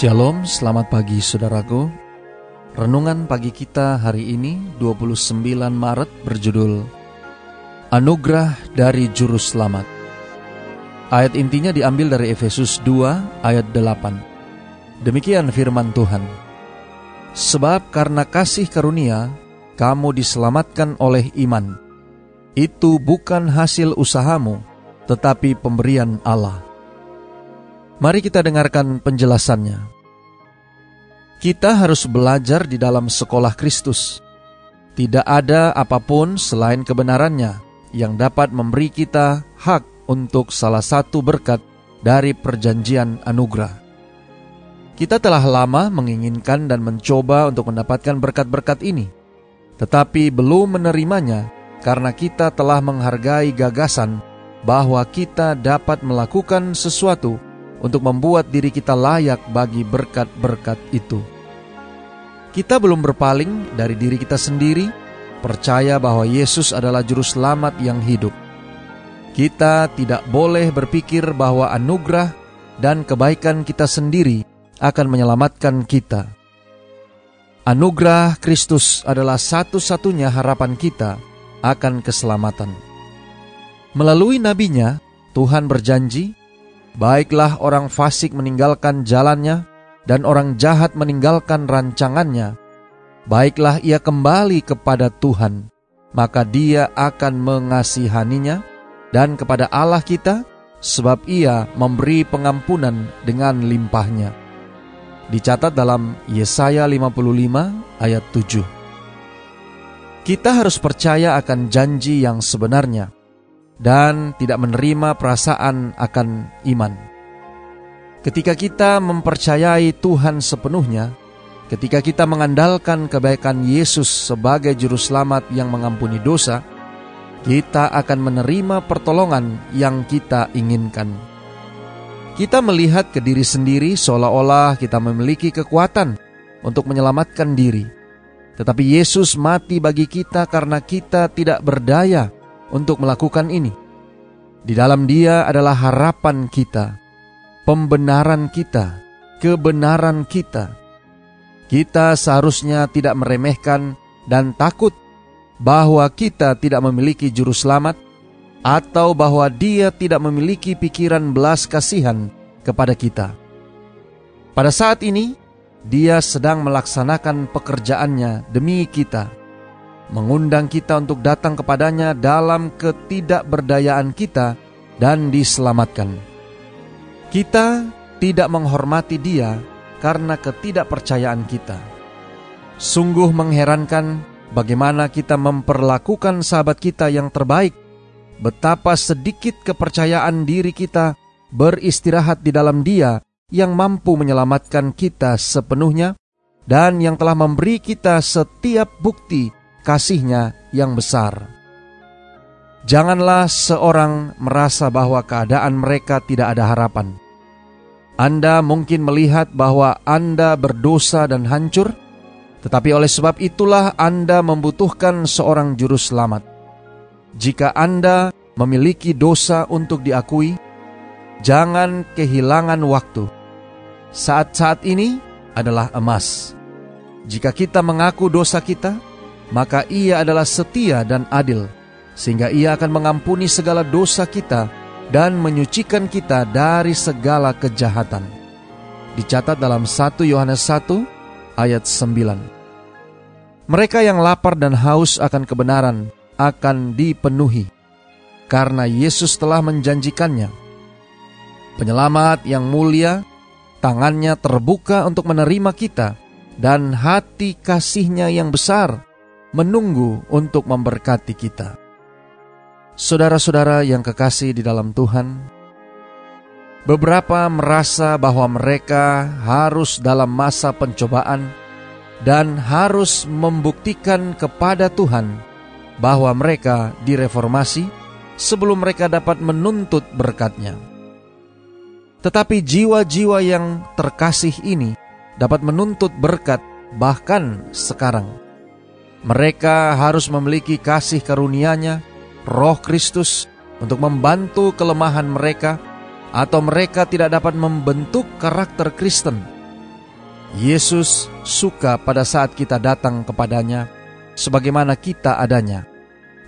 Shalom, selamat pagi saudaraku. Renungan pagi kita hari ini 29 Maret berjudul Anugerah dari Juru Selamat. Ayat intinya diambil dari Efesus 2 ayat 8. Demikian firman Tuhan. Sebab karena kasih karunia kamu diselamatkan oleh iman. Itu bukan hasil usahamu, tetapi pemberian Allah Mari kita dengarkan penjelasannya. Kita harus belajar di dalam sekolah Kristus. Tidak ada apa pun selain kebenarannya yang dapat memberi kita hak untuk salah satu berkat dari perjanjian anugerah. Kita telah lama menginginkan dan mencoba untuk mendapatkan berkat-berkat ini, tetapi belum menerimanya karena kita telah menghargai gagasan bahwa kita dapat melakukan sesuatu untuk membuat diri kita layak bagi berkat-berkat itu. Kita belum berpaling dari diri kita sendiri, percaya bahwa Yesus adalah Juru Selamat yang hidup. Kita tidak boleh berpikir bahwa anugerah dan kebaikan kita sendiri akan menyelamatkan kita. Anugerah Kristus adalah satu-satunya harapan kita akan keselamatan. Melalui nabinya, Tuhan berjanji Baiklah orang fasik meninggalkan jalannya, dan orang jahat meninggalkan rancangannya. Baiklah ia kembali kepada Tuhan, maka dia akan mengasihaninya, dan kepada Allah kita, sebab ia memberi pengampunan dengan limpahnya. Dicatat dalam Yesaya 55 ayat 7. Kita harus percaya akan janji yang sebenarnya dan tidak menerima perasaan akan iman. Ketika kita mempercayai Tuhan sepenuhnya, ketika kita mengandalkan kebaikan Yesus sebagai juru selamat yang mengampuni dosa, kita akan menerima pertolongan yang kita inginkan. Kita melihat ke diri sendiri seolah-olah kita memiliki kekuatan untuk menyelamatkan diri. Tetapi Yesus mati bagi kita karena kita tidak berdaya untuk melakukan ini. Di dalam Dia adalah harapan kita, pembenaran kita, kebenaran kita. Kita seharusnya tidak meremehkan dan takut bahwa kita tidak memiliki juru selamat atau bahwa Dia tidak memiliki pikiran belas kasihan kepada kita. Pada saat ini, Dia sedang melaksanakan pekerjaannya demi kita mengundang kita untuk datang kepadanya dalam ketidakberdayaan kita dan diselamatkan. Kita tidak menghormati dia karena ketidakpercayaan kita. Sungguh mengherankan bagaimana kita memperlakukan sahabat kita yang terbaik, betapa sedikit kepercayaan diri kita beristirahat di dalam dia yang mampu menyelamatkan kita sepenuhnya dan yang telah memberi kita setiap bukti kasihnya yang besar. Janganlah seorang merasa bahwa keadaan mereka tidak ada harapan. Anda mungkin melihat bahwa Anda berdosa dan hancur, tetapi oleh sebab itulah Anda membutuhkan seorang juru selamat. Jika Anda memiliki dosa untuk diakui, jangan kehilangan waktu. Saat-saat ini adalah emas. Jika kita mengaku dosa kita, maka ia adalah setia dan adil, sehingga ia akan mengampuni segala dosa kita dan menyucikan kita dari segala kejahatan. Dicatat dalam 1 Yohanes 1 ayat 9. Mereka yang lapar dan haus akan kebenaran akan dipenuhi, karena Yesus telah menjanjikannya. Penyelamat yang mulia, tangannya terbuka untuk menerima kita, dan hati kasihnya yang besar menunggu untuk memberkati kita. Saudara-saudara yang kekasih di dalam Tuhan, Beberapa merasa bahwa mereka harus dalam masa pencobaan dan harus membuktikan kepada Tuhan bahwa mereka direformasi sebelum mereka dapat menuntut berkatnya. Tetapi jiwa-jiwa yang terkasih ini dapat menuntut berkat bahkan sekarang. Mereka harus memiliki kasih karunia-Nya, Roh Kristus untuk membantu kelemahan mereka atau mereka tidak dapat membentuk karakter Kristen. Yesus suka pada saat kita datang kepadanya sebagaimana kita adanya,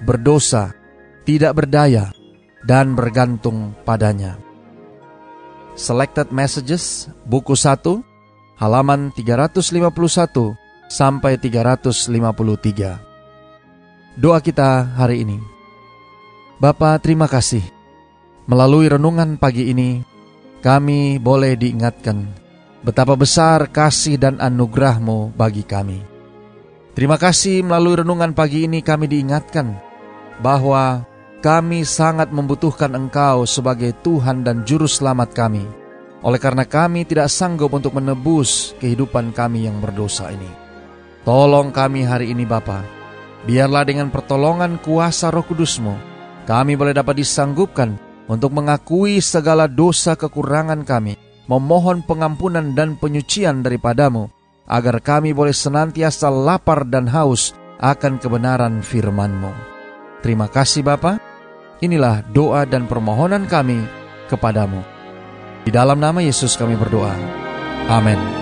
berdosa, tidak berdaya, dan bergantung padanya. Selected Messages, buku 1, halaman 351 sampai 353. Doa kita hari ini. Bapa, terima kasih Melalui renungan pagi ini, kami boleh diingatkan betapa besar kasih dan anugerahmu bagi kami. Terima kasih melalui renungan pagi ini kami diingatkan bahwa kami sangat membutuhkan Engkau sebagai Tuhan dan Juru Selamat kami. Oleh karena kami tidak sanggup untuk menebus kehidupan kami yang berdosa ini. Tolong kami hari ini Bapa, biarlah dengan pertolongan kuasa roh kudusmu, kami boleh dapat disanggupkan untuk mengakui segala dosa kekurangan kami, memohon pengampunan dan penyucian daripadamu, agar kami boleh senantiasa lapar dan haus akan kebenaran firman-Mu. Terima kasih Bapa. Inilah doa dan permohonan kami kepadamu. Di dalam nama Yesus kami berdoa. Amin.